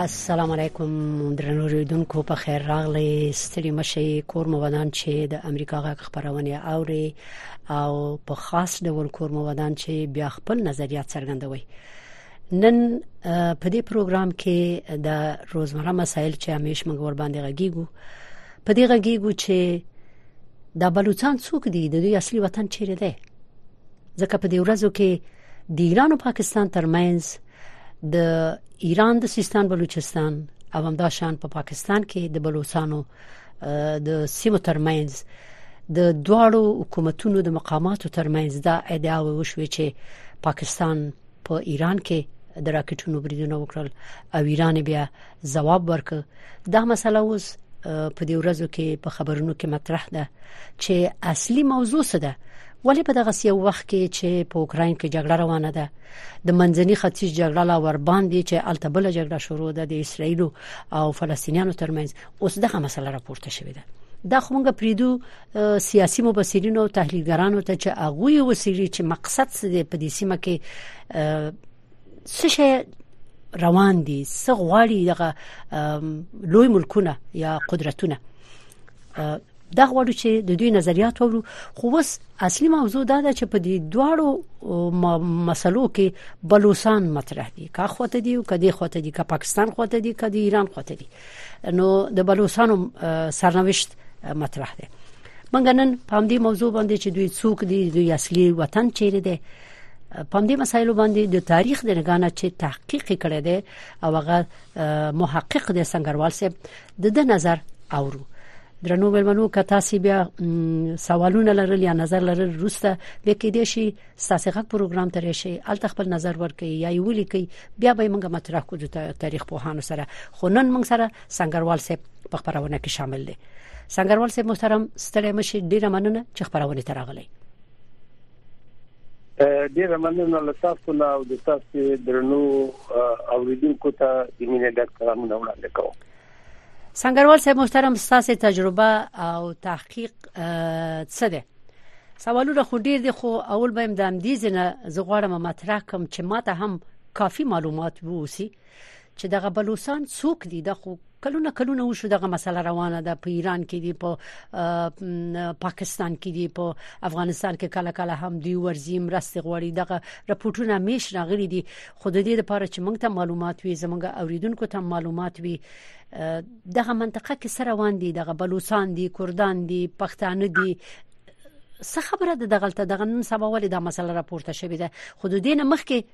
السلام علیکم درنو ریډونکو په خیر راغلی ستړي مشي کور مو ودان چې د امریکا غږ خبرونه اوري او په خاص ډول کور مو ودان چې بیا خپل نظریات څرګندوي نن په دې پروګرام کې د روزمره مسایل چې همیش موږ ور باندې غږیږو په دې غږیږو چې د بلوچستان څوک دی د دوی اصلي وطن چیرې دی ځکه په دې ورځو کې د ایران او پاکستان ترمنځ د ایران د سیستان بلوچستان او همدا شان په پا پاکستان کې د بلوچستانو د سیمو ترمنځ د دواړو حکومتونو د مقاماتو ترمنځ دا ادعا وشوه چې پاکستان په پا ایران کې د راکټونو بریدونه وکړل او ایران بیا ځواب ورکړ دا مسله اوس په دې ورځو کې په خبرونو کې مطرح ده چې اصلي موضوع څه ده ولې په دغه سی وخت کې چې په اوکرين کې جګړه روانه ده د منځني ختیځ جګړه لا ور باندې چې التبله جګړه شروع ده د اسرایل او فلسطینیانو ترمنځ اوس دغه مسله راپورته شوې ده دا خونګه پریدو سیاسي مبصرین او تحلیلګرانو ته چې هغه وسیری چې مقصد څه دی په دې سیمه کې څه شي روان دي څه غواړي دغه لوی ملکونه یا قدرتونه دا غواړو چې د دوی نظریات وورو خو اوس اصلي موضوع دا ده چې په دې دواړو مسلو کې بلوسان مطرح دي کا خوته دي او کدي خوته دي کا پاکستان خوته دي کدي ایران خوته دي نو د بلوسانو سرنوشت مطرح دي منګنن په دې موضوع باندې چې دوی څوک دي دوی اصلي وطن چیرې دي په دې مسایلو باندې د تاریخ د نګانه چې تحقیق کړی دی او هغه محقق دی سنگروال صاحب د د نظر اورو درنو ملمنو که تاسو بیا سوالونه لرل یا نظر لرل روسته به کې دي شي تاسو غو پروګرام ترې شي ال تخپل نظر ورکړي یا یو لیکي بیا به موږ مطرح کو د تاریخ په هانو سره خو نن موږ سره سنگروال صاحب په خبرونه کې شامل دي سنگروال صاحب محترم ستړي مشه ډیره مننه چې خبرونه ترغلې ډیر مننه له تاسو نه او د تاسو درنو اوریدونکو ته د مینې ډک سلامونه وړاندې کوم سنگروال صاحب محترم ستاسو تجربه او تحقیق څه ده سوالونه خو ډیر دي خو اول به هم د امدیز نه زغړم مطرح کوم چې ماته هم کافي معلومات ووسی چې دغه بلوسان څوک دي د خو کلونه کلونه وشو دغه مسله روانه ده په ایران کې دی په پاکستان کې دی په افغانستان کې کله کله هم دی ورزی مرستې غوړي دغه رپورټونه میش راغلي دي خود دې لپاره چې موږ ته معلومات وي زموږ اوریدونکو ته معلومات وي دغه منطقه کې سره روان دي دغه بلوسان دي کردان دي پښتانه دي څه خبره ده دغلت دغه نن سبا ولې دا مسله راپورته شوې ده خود دې نه مخکې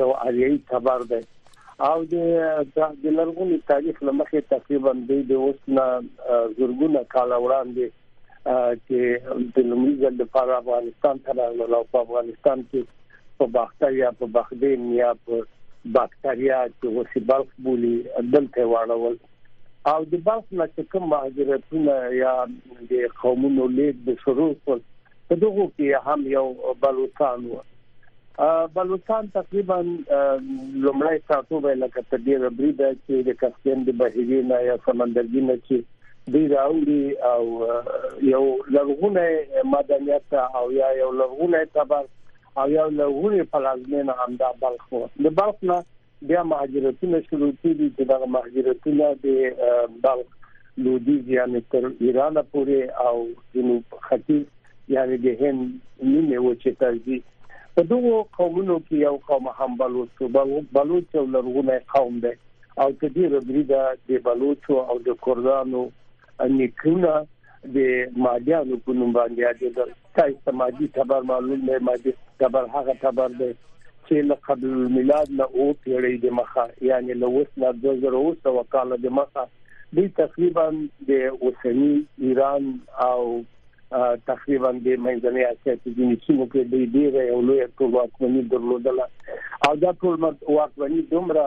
یو اریایي تبر دی او د لرغوني تاریخ لمخې تقریبا د اوس نه زرګونه کال وړاندې چې د لومړي ځل لپاره افغانستان ته راغلل او په افغانستان کې په باکتریا په بخدین یا په باکتریا چې وسی بلخ بولی دلته واړول او د بلخ نه کوم مهاجرتونه یا د قومونو لید د شروع پر په دغه کې هم یو بلوچستان و بلوچستان تقریبا لومړی ساتو به لکه په دې ربري ده چې د کسپین د بهیري نه یا سمندرګي نه چې دی راوړي او یو لرغونه مدنیت او یا یو لرغونه تبر او یو لرغونه پلازمینه همدا بلخ و د بلخ نه بیا مهاجرتونه شروع کیږي چې دا مهاجرتونه د بلخ لودیز یعنی تر ایران پورې او جنوب ختیځ یعنی د هند نیمه وچه ته ځي په دغو قومونو کې یو قوم هم بلوچ بلوچ یو لرغونی قوم دی او په دې ربري دا د بلوچ او د کوردانو نیکونه د ماجانو په نوم باندې یادېدل تاسو ته ماجی تبر معلوم دی ماجی تبر هغه تبر دی چې له قبل الميلاد نه او پیړۍ د مخه یعنی له اوس نه 2000 کال د مخه دی تقریبا د اوسنی ایران او تقریبا د منځنۍ اسیا په ځینې سیمو کې د ډیره یو لوی ټولواکمني درلودله او دا ټول واکمني دومره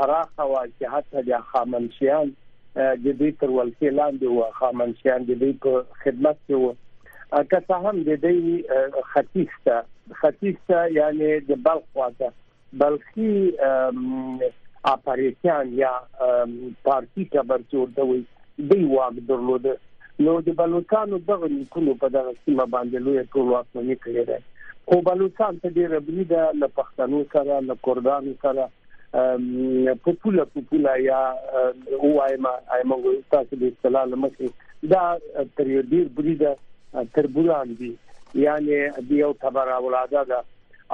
پراخه وه چې حتی د خامنشيان د دوی تر ولکې لاندې و خامنشیان د دوی په خدمت کې و که څه هم د دوی ختیځ ته ختیځ ته یعنی د بلخ خواته بلخي اپریشن یا پارتی کبر جوړته وي دی واګ درلود نو د بلوچستان دغه نیکونو په دغه سیمه باندې لوی ټول واکمني کړې ده خو بلوچستان ته ډېر بریده له پښتنو سره له کوردانو سره په پوله په پوله یا وایم ایمنګ تاسو د اصطلاح لمخې دا تر یو ډیر بریده تر بولان دي یعنی د یو تبر اولاده ده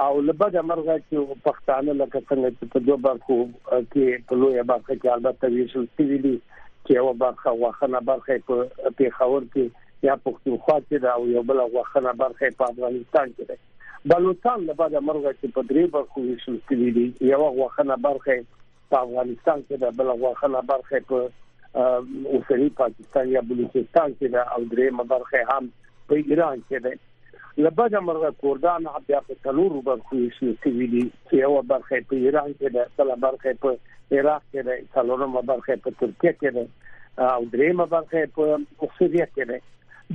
او لبد مرغه چې پښتانه لکه څنګه چې په دوه برخو کې په لوی برخه کې البته ویشل کیږي دي چې یو برخه واخنه برخه په پیښور کې یا پښتونخوا کې دا او یو بل واخنه برخه په افغانستان کې ده بلوچستان له بده مرغه چې په درې برخو ویشل شوی دی یو غوښنه برخه په افغانستان کې ده بل غوښنه برخه په اوسنی پاکستان یا بلوچستان کې ده او درېمه برخه هم په ایران کې ده له بده مرغه کوردان بیا په څلورو برخو ویشل شوی دی چې یو برخه په ایران کې ده بل برخه په عراق کې ده څلورمه برخه په ترکیه کې ده او درېمه برخه په سوریه کې ده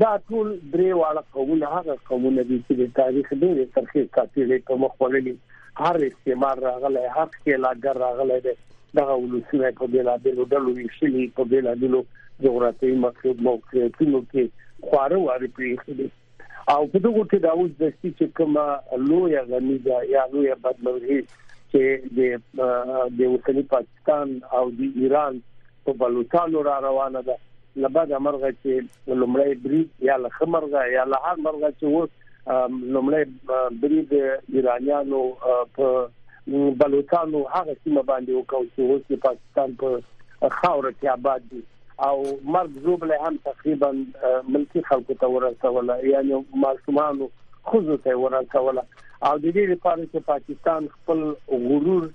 دا ټول درې واړه قومونه هغه قومونه دي چې د تاریخ ډېرې ترخې کاپیړې په مخ وړلې هر استعمار راغلی هر ښکېلاګر راغلی دی دغه ولسونه په بېلابېلو ډلو ویشلي په بېلابېلو جغرافیایي موقعیتونو کې خواره واره پریښي دي او په دغه کې دا اوس د سې چې کومه لویه غنیزه یا لویه بدلوي چې د د اوسنی پاکستان او د ایران په بلوچستان را روانه ده لبد امرغه چې لمړی برید یا لخه مرغه یا له هر مرغه چې و لمړی برید ایرانیانو په بلوچستان هغه سیمه باندې وکاو چې اوس د پاکستان په خاور کې آباد دي او مرګ زوبله هم تقریبا ملکی خلکو ته ورسوله یعنی ماشومانو خزو ته ورسوله او د دې لپاره چې پاکستان خپل غرور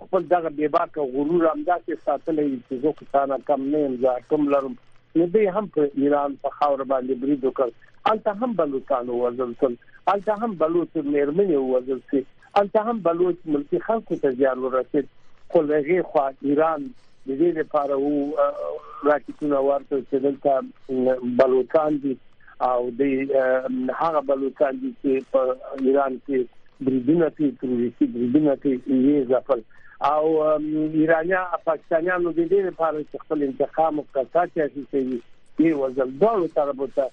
خپل دغه بې باکه غرور هم داسې ساتلی چې زه کسانه کم نه یم زه کوم لرم نو دوی هم په ایران په خاور باندې برید وکړ الته هم بلوچستان وزل تل الته هم بلوچ مېرمنې وزل سي الته هم بلوچ ملکی خلکو ته زیان ورسید خو لږه خو ایران د دې لپاره وو راکټونه ورته چې دلته بلوچستان دي او د هغه بلوچستان چې په ایران کې بریدونه کوي تروریستي بریدونه کوي یې ځپل او ایرانیا پاکستانیانو د دې لپاره چې خپل انتقام او قصاص اخیستي یې وزل دوه طرفه ته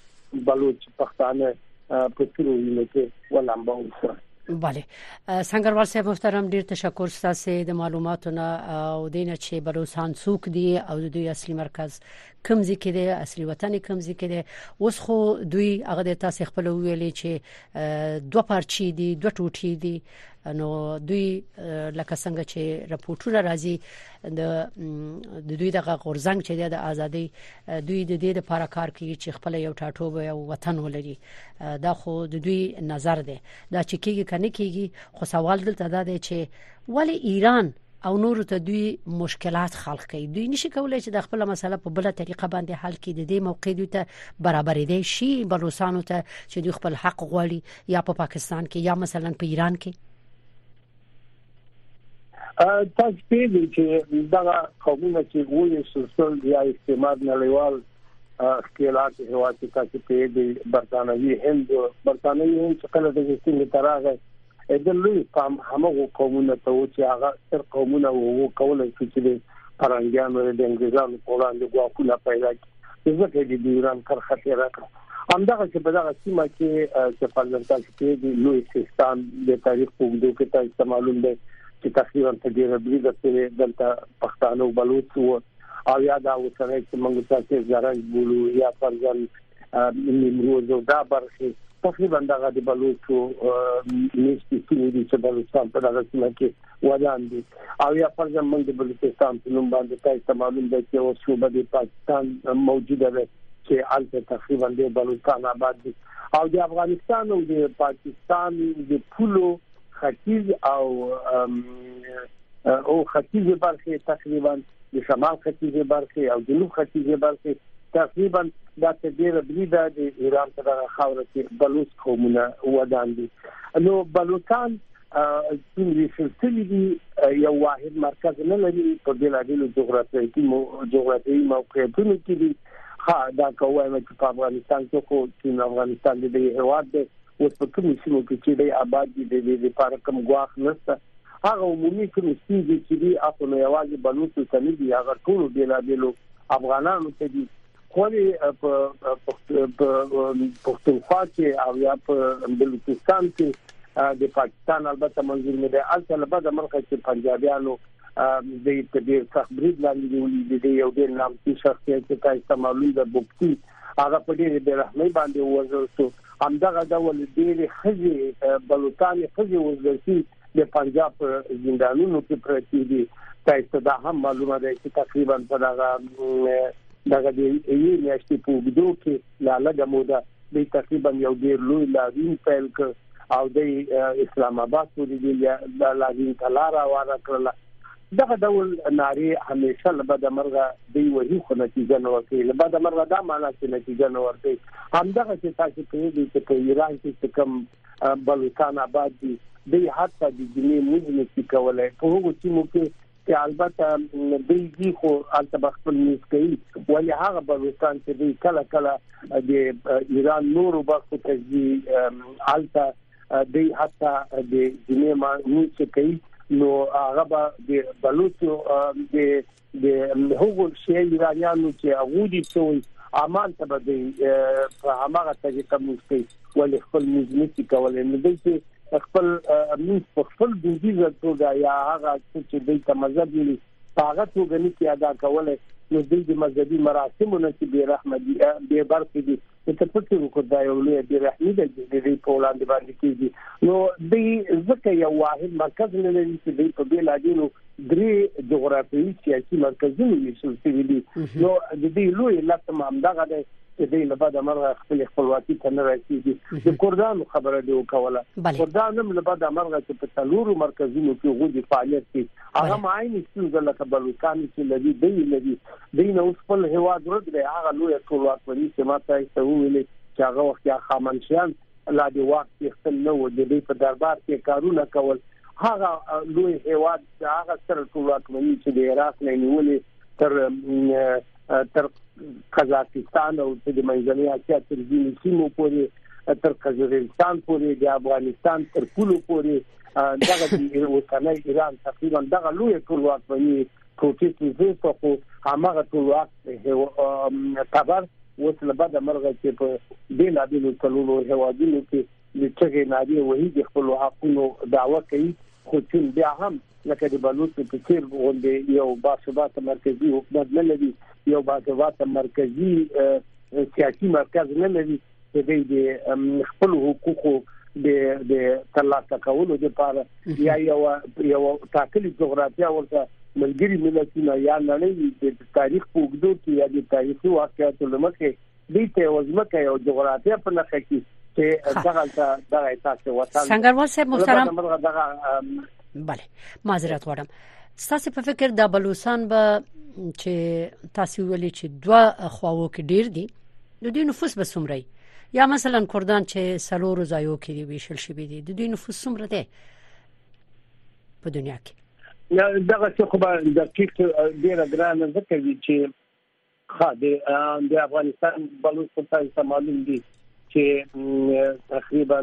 بلوچ پښتانه په تیرو وینو کې ولامبو سره بله سنگروال صاحب محترم ډیر تشکر ستاسو د معلوماتو نه او دینه چې بلوچستان څوک دی او د دوی اصلي مرکز کوم ځای کې دی اصلي وطن کوم ځای کې دی اوس خو دوی هغه د تاسو خپل ویلې چې دوه پارچې دي دوه ټوټې دي نو دوی لکه څنګه چې راپورټونه راځي د دوی د غورزنګ چې د ازادي دوی د دې لپاره کار کوي چې خپل یو ټاټوب او وطن ولري دا خو د دوی نظر دی دا چې کیږي کنه کیږي خو سوال دلته دا دی چې ولی ایران او نور ته دوی مشکلات خلق کوي دوی نشي کولای چې د خپل مسله په بل طریقه باندې حل کړي د دې موقع دوی ته برابرې دي شي بلوچستان ته چې دوی خپل حق غواړي یا په پاکستان کې یا مثلا په ایران کې تاسو پیږي چې دا قومونه چې وایي سوسل یا استعمار نړیوال ښکېلات هوا چې تاسو پیږي برتانوي هند برتانوي هند څخه د سیمې تراغه د لوی پام همغه قومونه ته و چې هغه ستر قومونه وو کولای شي چې د پرنګیانو د انګلیزانو په وړاندې ګواښونه پیدا کړي ځکه د ایران کرخه تیرا کړه همدغه چې په دغه سیمه کې چې فرضاً تاسو کې د لوی سیستان د تاریخ په وګړو کې تاسو معلوم دی چې تقریبا په ډیره بری د سره دلته پښتانه او بلوچ وو او یا دا وسره چې موږ تاسو زرنګ بولو یا فرضاً نیمروز او دا برخې تقریبا دغه د بلوچو نشتی سیمې دي چې بلوچستان په دغه سیمه کې ودان دي او یا فرض موږ د بلوچستان په نوم باندې تاسو معلوم دی چې اوس صوبه د پاکستان موجوده ده چې البته تقریبا د بلوچستان آباد دي او د افغانستان او د پاکستان د پولو ختیځ او او ختیځ برخه تقریبا د شمال ختیځ برخه او جنوب ختیځ برخه تقریبا دا ته ډیره بریده د ایران په دغه خاور کې بلوچ قومونه ودان دي نو بلوچستان چې ویشل شوی دی یو واحد مرکز نه لري په بلادینو جغرافیایي جغرافیایي موقعیتونو کې دي ها دا کومه چې په افغانستان کې خو چې افغانستان د دې هواد دی او په کوم سیمو کې چې د آباد دي د دې لپاره کوم غواخ نشته هغه عمومي کوم ستونزې چې دي اخو نه یوازې بلوڅو ته نه دي هغه ټول بیلابیلو افغانانو ته دي خو په پښتونخوا کې او یا په بلوچستان کې د پاکستان البته منظور نه دی البته البته مرخه چې پنجابیانو د دې ډیر سخت برید لاندې نیولې د دې یو ډیر نامتي شخصیت چې تاسو معلوم ده بوکتی هغه په ډیر بې رحمۍ باندې وځل شو همدغه ډول ډیر خزي بلوچستان خزي وزلسي د پنجاب زندانونو کې پرتی دي تاسو دا هم معلومه ده چې تقریبا په دغه دغه دې یې میاشتې په وګړو کې لا لږه موده دوی تقریبا یو ډیر لوی لاریون پیل کړ او د اسلام آباد پورې د لاریون ته لار واره کړل دغه ډول ناری همیشه له بده مرغه دی وهي خو نتیجه نه ورکړي له بده مرغه دا معنی چې نتیجه نه ورکړي همدغه چې تاسو په دې چې په ایران کې کوم بلوچستان آباد دي د حتی د دیني موزیک کولای په هغو سیمو کې چې البته دوی دي خو البته بخپل نیوز کوي ولی هغه بلوچستان چې دوی کله کله د ایران نورو برخو ته ځي البته دوی حتی د جنې ما نیوز کوي نو هغه به د بلوچو د د هغو شی ایرانیانو چې هغه دي څوی امان ته به د هغه ته کوم څه ولې خپل مزنی کولای نو دوی چې خپل موږ په خپل دودیزه توګه یا هغه چې دوی ته مذهب وي هغه توګه نه کې ادا کوله نو دوی د مذهبي مراسمو نه چې بې رحمه دي بې برخې دي ته فکر وکړ دا یو لوی بې رحمي ده چې د دې په وړاندې باندې کېږي نو دوی ځکه یو واحد مرکز نه لري چې دوی په بېلابېلو درې جغرافیوي سیاسي مرکزونه یې سلسله دي نو د دې لوی لطم هم دغه دی چې د لبا د مرغه خپل خپلواکي ته نه رسیږي د کوردانو خبره دی وکوله کوردان هم لبا د مرغه چې په څلورو مرکزونو کې غوډي فعالیت کوي هغه ماین ستونزه لکه بلوچستان کې لوي دی لوي د نو خپل هوا درد دی هغه لوی ټولواکوي چې ماته یې څه ویلي چې هغه وخت یا خامنشيان لا دی واک کې خپل نه و د دوی په دربار کې کارونه کول هغه لوی هیواد هغه سره ټول واکمني چې د عراق نه نیولې تر تر قزاقستان او د منځنۍ اسیا تر ځینو سیمو پورې تر قزاقستان پورې د افغانستان تر پولو پورې دغه د اوسنۍ ایران تقریبا دغه لوی ټول واکمني کوټې کې زه په هغه ټول واک خبر اوس له بده مرغه چې په بیلابیلو ټولو هوادونو کې د چغې ناري وهي د خپل حقونو دعوه کوي خو چې بیا هم لکه د بلوچ په څیر غونډې یو باثبات مرکزی حکومت نه لري یو باثبات مرکزی سیاسي مرکز نه لري د دې د خپل حقوقو د د ترلاسه کولو لپاره یا یو یو تاکلی جغرافیا ورته ملګری ملتونه یا نړۍ د تاریخ په وګړو کې یا د تاریخي واقعیتو لمخې دې ته وزمکه یو جغرافیا په لخه کې چې دغه دغه احساس وطن څنګه ورسې محترم بله معذرت غواړم ستاسو په فکر د بلوچستان به چې تاسو ولې چې دوه خواوو کې ډیر دي د دوی نفوس به څومره یا مثلا کردان چې سلورو ځایو کې دی ویشل شوی دی د دوی نفوس څومره دی په دنیا کې یا دغه څه خو به دقیق ډیره ګرانه ځکه وی چې خا د افغانستان بلوچ په تاسو معلوم دي چې تقریبا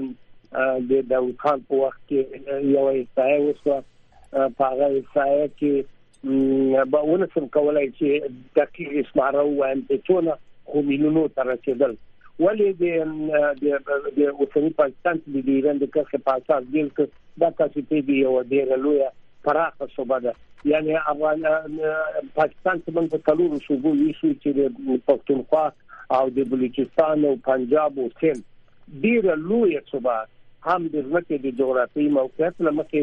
د داوود خان په وخت کې یو ایستای وسو په هغه ایستای کې به ونسم کولای چې دقیق اسماره وایم چې څونه خو مليونو تر رسیدل ولې د د د اوسنی پاکستان د ایران د کسه په اساس ګل ک دا تاسو ته دی یو ډیر لوی پراخه صوبه ده یعنی افغان پاکستان څخه موږ په څلورو صوبو ویشو چې د پښتونخوا او د بلوچستان او پنجاب او سند ډیر لوی صوبه هم د ځمکې د جغرافي موقعیت لمخې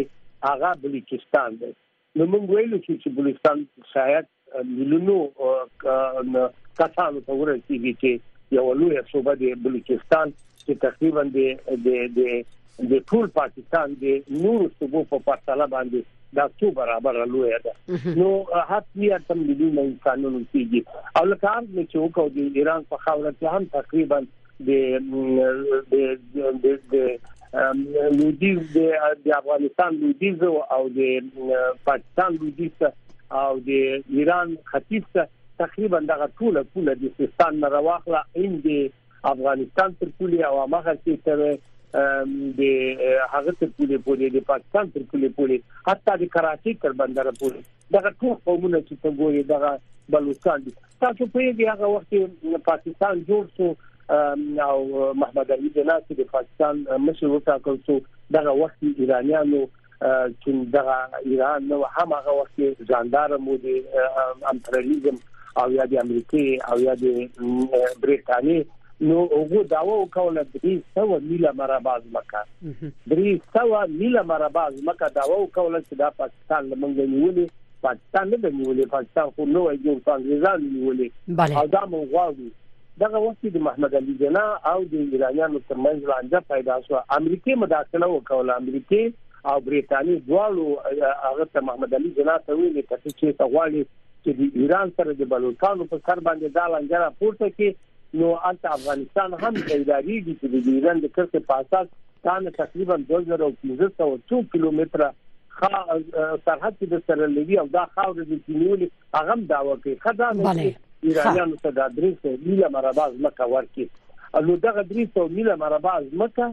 هغه بلوچستان دی نو موږ ویلو شو چې بلوچستان شاید مليونو کسانو ته ورسیږي چې یو لوی صوبه دی بلوچستان چې تقریبا د د د د ټول پاکستان د نور صوبو په پرتله باندې دا څو برابر لوی ده نو حتی تم مليون انسانانو کېږي او لکه هم چې وکړو د ایران په خاور کې هم تقریبا د د د د لودیز د افغانستان لودیز او د پاکستان لودیز او د ایران ختیځ ته تقریبا دغه ټول پوله د سیستان نه راوخله ان د افغانستان تر پولې او هغه چې تر د هغه تر پولې پورې د پاکستان تر پولې پورې حتی د کراچۍ تر بندر پورې دغه ټول قومونه چې په ګوري دغه بلوچستان دي تاسو په یوه هغه وخت کې پاکستان جوړ شو او محمد علي جناح چې د پاکستان مشر وټاکل شو دغه وخت ایرانیانو چې دغه ایران نو هم هغه وخت کې ځاندار مو دي امپریالیزم او یا د امریکای او یا د بریټانی نو هغه دا وکول درې سو میله مربع ځمکه درې سو میله مربع ځمکه دا وکول چې دا پاکستان له منځه نیولې پاکستان نه دی نیولې پاکستان خو نو یې جوړ په انګریزانو نیولې او دا مونږ غواړو دغه وخت د محمد علي جنا او د ایرانیانو ترمنځ رانجه پیدا شو امریکای مداخله وکوله امریکای او بریټانیا دواړو هغه ته محمد علي جنا ته ویلي چې ته غواړي چې د ایران سره د بلوچستان په سر باندې دا لنګر پورته کړي نو البته افغانستان هم پیداریږي چې د ایران د کرښې په اساس تانه تقریبا 2500 څو کیلومتره سرحد کې د سره لوي او دا خاور د کینولي هغه هم دا وکي خدا نه ایرانیانو ته د درې سو میله مربع ځمکه ورکي نو دغه درې سو میله مربع ځمکه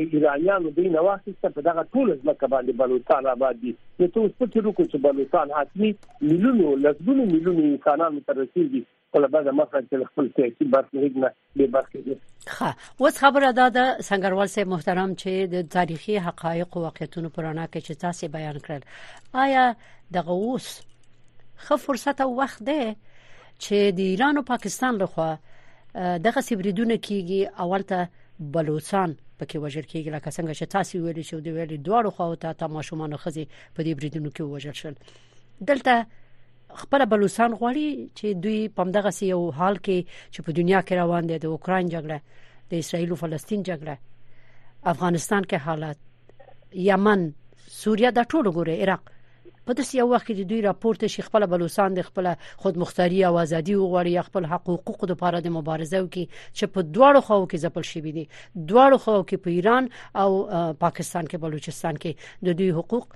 ایرانیانو دې نه واخیسته په دغه ټول ځمکه باندې بلوچستان آباد دي نو ته اوس په تیرو کې چې بلوچستان حتمي ملیونو لسګونو ملیونو انسانانو ته رسیدي خپل بعد مخه چې خپل سیاسي برخلیک نه به برخه دي خا اوس خبره دا ده سنگروال سه محترم چې د تاریخي حقایق او واقعیتونو پرانا کې چې تاسو بیان کړل آیا د غوس خو فرصت او وخت ده چې د ایران او پاکستان لخوا دغه سیبریدونه کیږي اول ته بلوچستان پکې وژل کیږي لکه څنګه چې تاسو ویل شو د ویل دواړو خواو ته تماشومان خزي په دې بریدونو کې وژل شول دلته خپل بلوچستان غواړي چې دوی پمدغه سی یو حال کې چې په دنیا کې روان دي د اوکرين جګړه د اسرایل او فلسطین جګړه افغانستان کې حالات یمن سوریه د ټولو ګوره عراق په داسې یو وخت کې د دوی راپورته شي خپل بلوچستان د خپل خودمختاري او ازادي وغوړي خپل حقوقو لپاره د مبارزه وکړي چې په دواړو خواو کې ځپل شوی دي دواړو خواو کې په ایران او پاکستان کې بلوچستان کې د دوی حقوق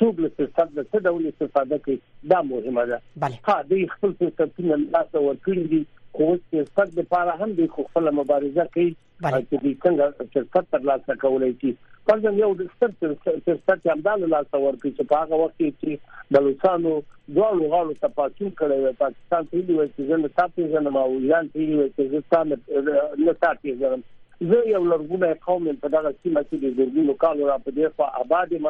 څوک له فرصت نه څه ډول استفاده کوي دا مهمه ده ها د خپل فرصتونه لاس ورکړي دي خو فرصت لپاره هم د خپل مبارزه کوي چې د څنګه فرصت تر لاسه کولای شي فرضاً یو د ستر فرصت هم د لاس ورکړي چې په هغه وخت کې چې بلوچستانو دوه غاړو ته پاتون کړی وي پاکستان ته ویل چې زه نه تاسو زنه ما ویل چې زه تاسو نه تاسو زنه زه یو لرغونی قوم یم په دغه سیمه کې د زرګونو کالو را په دې خوا آباد یم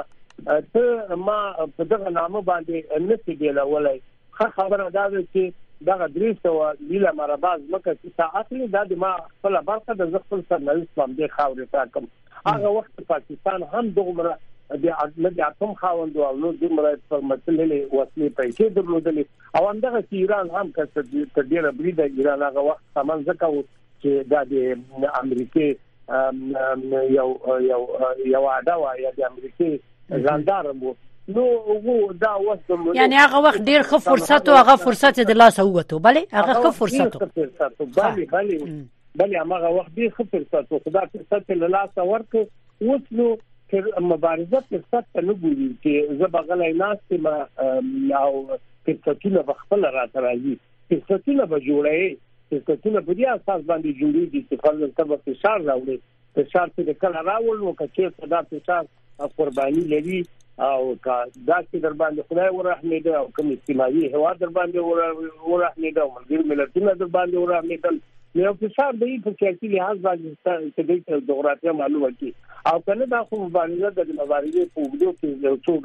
ته ما په دغه نامه باندې نه څه بیلولای خه خبره دا ده چې دغه درې سو لیله مرباز مکه چې ساعت نه دا د ما خپل برخه د خپل سرنویس باندې خاورې تاکم هغه وخت پاکستان هم دغه د عدالت اتم خاوند او نو د مراد پر مسلې وسلې پیسې درلودلې او همدغه ایران هم کړ چې تر ډیره بریده ایران هغه وخت سامان زکاو چې دا د امریکای یو یو یو اډه و یا د امریکای ځاندار مو نو وو دا وخت مو یعنی هغه وخت ډیر ښه فرصت او هغه فرصت د لاس ووتو بله هغه ښه فرصت بله بله بله هغه وخت ډیر ښه فرصت او خدا فرصت له لاس ورک اوس نو مبارزه فرصت ته نه ګوري چې زه بغلای ناس ما او فرصتونه بخپل را ترایي سیاستونه به جوړوي سیاستونه په دې اساس باندې جوړیږي چې خلک ته به فشار راوړي فشار چې کله راوړل نو کچې ته دا فشار قرباني لري او کا دا چې در باندې خدای ورحمه ده او کوم استعماري هوا در باندې ورحمه ده او ملګری ملتونه در باندې ورحمه ده نو یو فشار دی په سیاسي لحاظ باندې چې د جغرافیا معلومه کی او کنه دا خو مبارزه د مبارزې په وګړو کې یو څوګ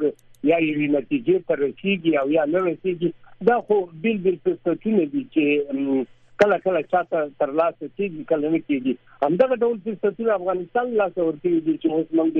یا یوې نتیجې ته رسیږي او یا نه رسیږي دا خو بیل بیل فرصتونه دي چې کله کله چاته تر لاسه کیږي کله نه کیږي همدغه ډول فرصتونه افغانستان لا څور کیږي دي چې اوس موږ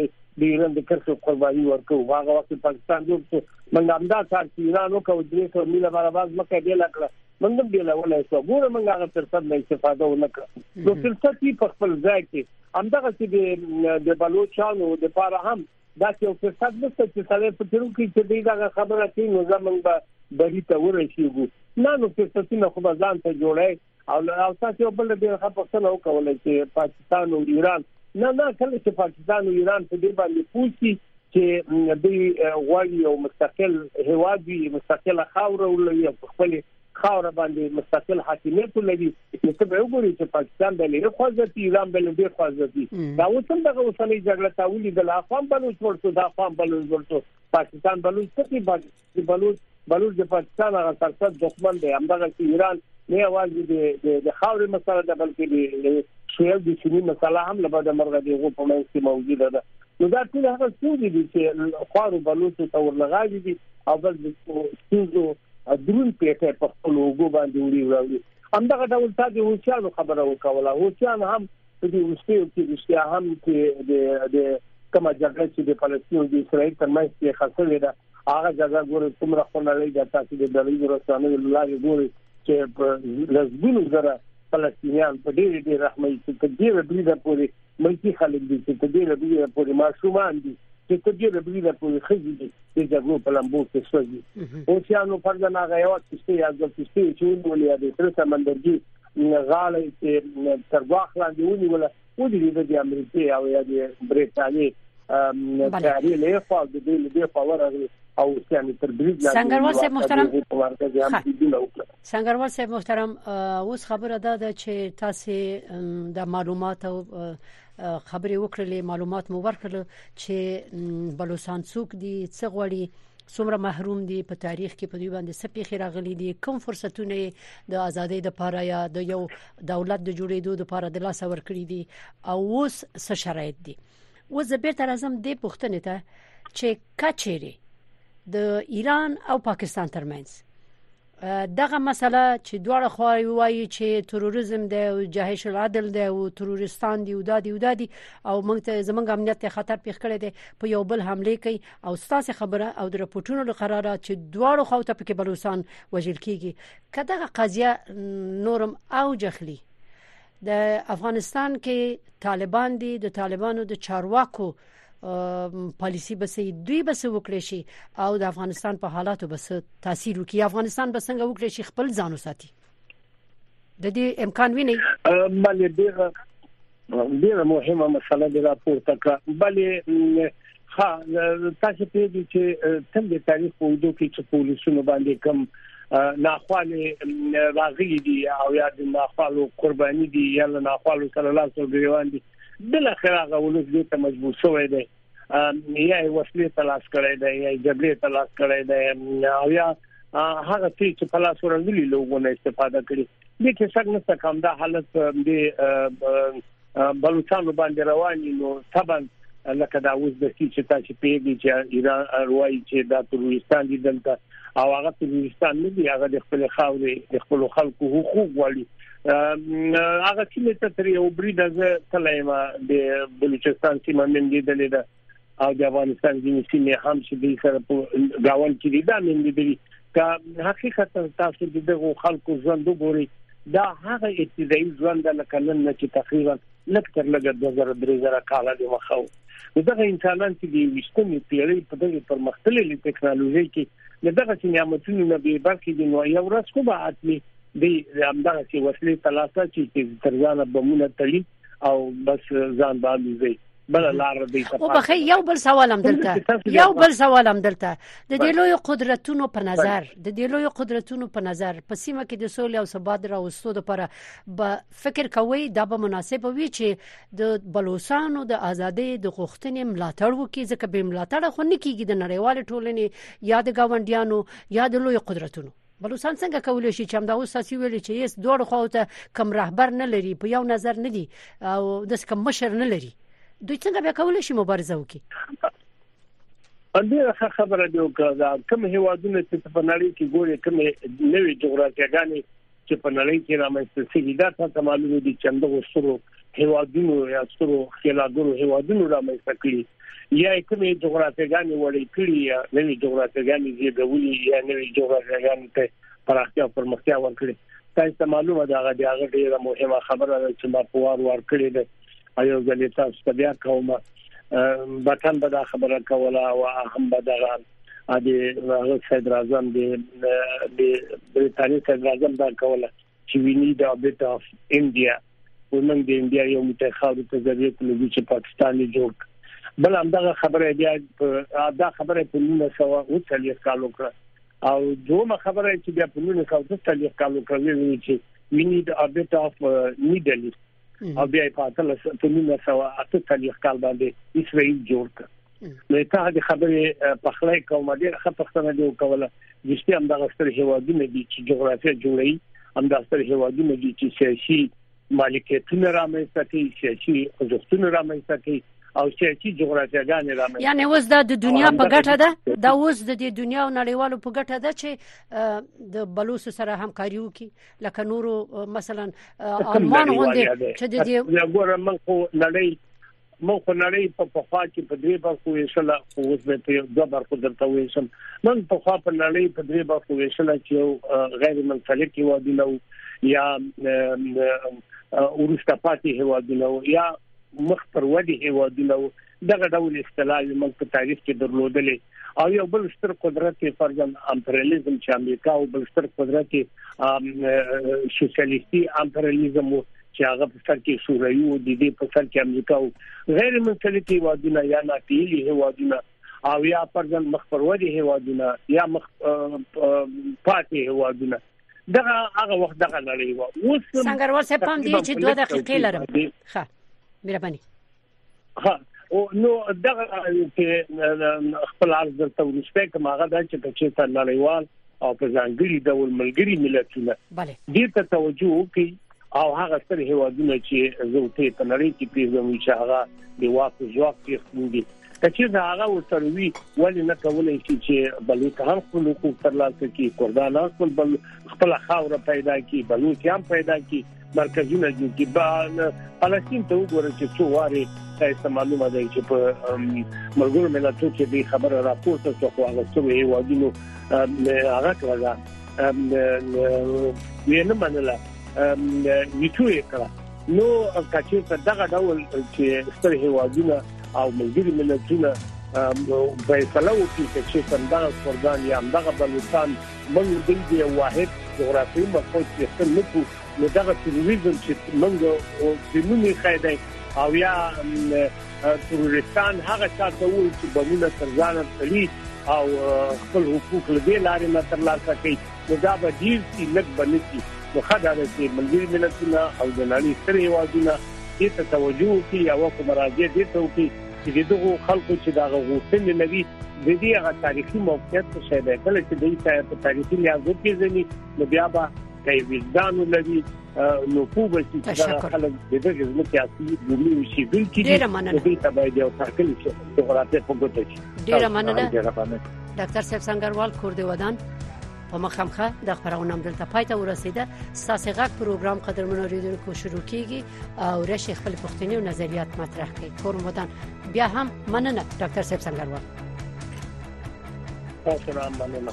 د ایران د کرښې قرباني ورکو هغه وخت پاکستان جوړ شو موږ همدا کار چې ایران وکړو درې سو میله برابر مکه دی لکړه موږ به له ولای سو ګوره موږ هغه فرصت نه استفاده ونکړو نو فرصت په خپل ځای کې همدغه چې د بلوچستان او د پاره هم دا چې یو فرصت نشته چې سړی فکر وکړي چې دې دا خبره کوي نو زمونږ به بری ته ورسیږو نه نو فرصتونه خو به ځان ته جوړه او او تاسو یو بل ډیر ښه پښتنه وکولای چې پاکستان او ایران نه نه کله چې پاکستان او ایران په دې باندې پوښتي چې دوی غواړي یو مستقل هواد وي مستقله خاور ولري خپل خاوره باندې مستقل حاکمیت لري نو ته به وګورې چې پاکستان به لري خو ځکه ایران به لري خو ځکه دا اوس هم دغه اوسنۍ جګړه تاولي د افغان بلوچ ورته د افغان بلوچ ورته پاکستان بلوچ څه کې بلوچ بلوچ د پاکستان هغه سرسد دښمن دی همدغه ایران نه یوازې د د خاورې مسله ده بلکې د شیعه د سنی مسله هم لبا د مرغه دی غو په منځ کې موجوده ده نو دا ټول هغه ستونزې دي چې خوارو بلوڅو ته ورلغاړي دي او بس د ستونزو درون پیټه په خپل وګو باندې وړي وړي همدغه ډول تا د هوسیانو خبره وکوله هوسیان هم په دې وروستیو کې رښتیا هم چې د د کومه جګړه چې د فلسطین او اسرائیل ترمنځ کې خاصه ده هغه ځای ګوري څومره خنړی د تاسو د دلیل رسانه لاري ګوري چې لزګونو زره فلسطینیان په ډېر ډېر رحمه چې په دې ربري د پوري ملکی خلک دي چې په دې ربري د پوري ماشومان دي چې په دې ربري د پوري خزي دي چې جګړو په لمبو کې سوځي او سيانو پر دغه هغه یو څه یا د څه چې ونولې د تر سمندرګي غاړې چې تر واخلاندې ونیول ولې دې د امریکا او یا د بریټانیا تیاری له خوا د دې له خوا ورغلي او یعنی تر برید لاندې سنگروال صاحب محترم سنگروال صاحب محترم اوس خبره ده چې تاسو د معلومات او خبرې وکړلې معلومات مو ورکړل چې بلوچستان څوک دي څه غوړي څومره محروم دي په تاریخ کې په دوی باندې سپیخي راغلي دي کوم فرصتونه د ازادۍ د پاره یا د یو دولت د جوړېدو لپاره د لاس ور کړی دي او اوس څه شرایط دي و زبیر تر اعظم دې پښتنې ته چې کچېری د ایران او پاکستان ترمنځ دغه مسله چې دواړه خوای وایي چې تروریزم دی او جهش العدل دی او تروریستان دی او دادی او دادی او موږ ته زمونږ امنیت ته خطر پیښ کړی دی په یو بل حمله کوي او ستاسو خبره او د رپورټونو لپاره چې دواړو خو ته پکې بلوسان وژل کیږي که دغه قضیه نورم اوج اخلي د افغانستان کې طالبان دي د طالبانو د چارواکو پالیسی به سي دوی به سو وکړي شي او د افغانستان په حالاتو به سو تاثیر وکړي افغانستان به څنګه وکړي شي خپل ځان وساتي د دې امکان ویني بلې ډیره ډیره مهمه مسله ده راپورته کړه بلې ها تاسو په دې چې څنګه تاریخ په ودو کې چې پولیسونو باندې کم ناخوالې راغلي دي او یا د ناخوالو قرباني دي یا له ناخوالو سره لاس او ګریوان دي بل اخر هغه ولوس دې ته مجبور شوی دی یا وسلې تلاش کړی دی یا جبري تلاش کړی دی او یا هغه څه چې په لاس ورغلي لوګونه استفاده کړي دي چې څنګه څه کوم دا حالت دی بلوچستان باندې روان نو طبعا لکه دا اوس د سی چې تاسو پیږي چې ایران اروای چې دا تروریستان دي دلته او هغه تروریستان نه دي هغه د خپل خاورې د خپل خلکو حقوق غواړي هغه چې تر یو برید از تلایم د بلوچستان سیمه من دي دلته او د افغانستان ځینې سیمې هم چې دوی سره په گاوند کې دي دا نن دي که حقیقتا تاسو د دغو خلکو ژوند وګورئ دا هغه ابتدایي ژوند د لکنن نه چې تقریبا لکه تر لږه 2003 کال د مخاو دغه انسانان چې د وشتمې پیړۍ په دغه پرمختللې ټکنالوژي کې دغه سیماتونو نه به برخې دي نو یو ورځ خو به اتلی د همدغه وسلې تلاسه چې تر ځانه بمونه تړي او بس ځان باندې زی بل لار دی او بخې یو بل سوال هم دلته یو بل سوال هم دلته د دې لوی قدرتونو په نظر د دې لوی قدرتونو په نظر په سیمه کې د سولې او ثبات راوستو لپاره به فکر کوي دا به مناسب وي چې د بلوچستان د ازادۍ د غوښتنې ملاتړ وکړي ځکه به ملاتړ خو نه کیږي د نړیوال ټولنې یا د گاونډیانو یا د لوی قدرتونو بلوڅان څنګه کولای شي چې همدا اوس تاسو ویل چې یې دوه خواو ته کم رهبر نه لري په یو نظر نه دي او د کم مشر نه لري دوی څنګه به کولای شي مبارزه وکړي ډیره خبره دی وکړه کوم هیوادونه چې په نړۍ کې ګوري کوم نوې جغرافیاګانې چې په نړۍ کې رامنځته شي دا څه معلومه دي چې اندغه سرو هیوادونو یا سترو خلاګرو هیوادونو را مېسته کړی یا کومې جغرافیاګانې وړې کړی یا نوې جغرافیاګانې زیږولې یا نوې جغرافیاګانې ته پراختیا او پرمختیا ورکړي تاسو ته معلومه ده هغه هغه ډیره مهمه خبره ده چې ما پوار ورکړې ده او یو ځل تاسو ته بیا کوم بټن به دا خبره کوله او هم به دا د هغه صدر اعظم د برېټانیا صدر اعظم دا کوله چې وی نید ا بیت اف انډیا ومن د انډیا یو متای خاور ته ضروري کولو چې پاکستان جوړ بل هم دا خبره بیا دا خبره په 1940 کال وکړه او دومره خبره چې بیا په 1940 کال وکړه وی چې وی نید ا بیت اف نیډل او بیا په 1940 کال باندې اسرائیل جوړ کړ نو ته د خبرې پخلای کوم ډیر ښه پښتنه دی وکوله چې هم دغه ستر هیوادونه دي چې جغرافیه جوړي هم دغه ستر هیوادونه دي چې سیاسي مالکیتونه رامنځته کوي سیاسي خوځښتونه رامنځته کوي او سیاسي جغرافیاګان رامنځته یعنی اوس دا د دنیا په ګټه ده دا اوس د دې دنیا او نړیوالو په ګټه ده چې د بلوس سره همکاري وکړي لکه نورو مثلا آلمان غوندي چې د دې ګورم من خو نړۍ موږ په نړۍ په پخوا کې په درې برخو ویشل خو اوس به په دوه برخو درته ویشم موږ په خوا په نړۍ په درې برخو ویشل چې غیر منسلک هوادونه یا ورسته پاتې هوادونه یا مخ پر ودی هوادونه دغه ډول اصطلاح موږ په تاریخ کې درلودلې او یو بل ستر قدرت فرضاً امپریالیزم چې امریکا او بل ستر قدرت سوسیالیستي امپریالیزم چې هغه په سر کې سورایو او د دې په سر کې امریکا او غیر منسلک هیوادونه یا ناپیلي هیوادونه او یا پرځن مخ پر ودی هیوادونه یا مخ پاتې هیوادونه دغه هغه وخت دغه لړۍ و اوس څنګه ورسې پام دی چې دوه دقیقې لرم ښه مهرباني ها او نو دغه چې خپل عرض درته ورسپې کوم هغه د چې په چیرته نړیوال او په ځانګړي ډول ملګري ملتونه دې ته توجه وکړي او هغه ستر هیوادونه چې زه ته په نړۍ کې پیژنم چې هغه د واک ځواک کې خپل دي کچې دا هغه وسروي ولې نه کولای شي چې بلوچ هم خپل حقوق ترلاسه کړي کردان هم خپل خپل خاور پیدا کړي بلوچ هم پیدا کړي مرکزونه جوړ دي فلسطین ته وګورئ چې څو واري تاسو معلومه ده چې په ملګرو ملتو کې به خبره راپورته شو خو هغه څو هیوادونو هغه کړل یې نه منله ویټو یې کړه نو کچې ته دغه ډول چې ستر هیوادونه او ملګري ملتونه فیصله وکړي چې څنګه سوردان یا دغه بلوچستان موږ د دې یو واحد جغرافي مرکز کې ستل نکو نو دغه تروریزم چې موږ او زمونږه قاعده او یا تروریستان هغه چاته وایي چې بمونه تر ځان تړي او خپل حقوق له دې لارې نه ترلاسه کوي نو دا به ډیر سی لګ بنسي نو خدای دې چې ملګری ملتونه او د نړۍ سره یوازونه دې ته توجه وکړي او کوم راځي دې ته وکړي د دغو خلکو چې دا غوښتنې لري د دې هغه تاریخي موقعیت څه شی دی کله چې دوی ته په تاریخي لحاظ وپېژني نو بیا به د وجدان لري نو په وبسي چې دا خلک د دې ځمکې اصلي بومي اوسېدونکي دي د دې تبعید یو تاکل شي جغرافیه په ګوته شي ډیره مننه ډاکټر صاحب څنګهوال کور دی ودان په مخامخه د خبرونه دلته پای ته ورسیده ساسې غږ پروګرام قدرمنو ریډونکو شروع کیږي او رشي خپل پښتني او نظریات مطرح کوي کور مودان بیا هم مننه ډاکټر صاحب څنګه وروه تاسو هم مننه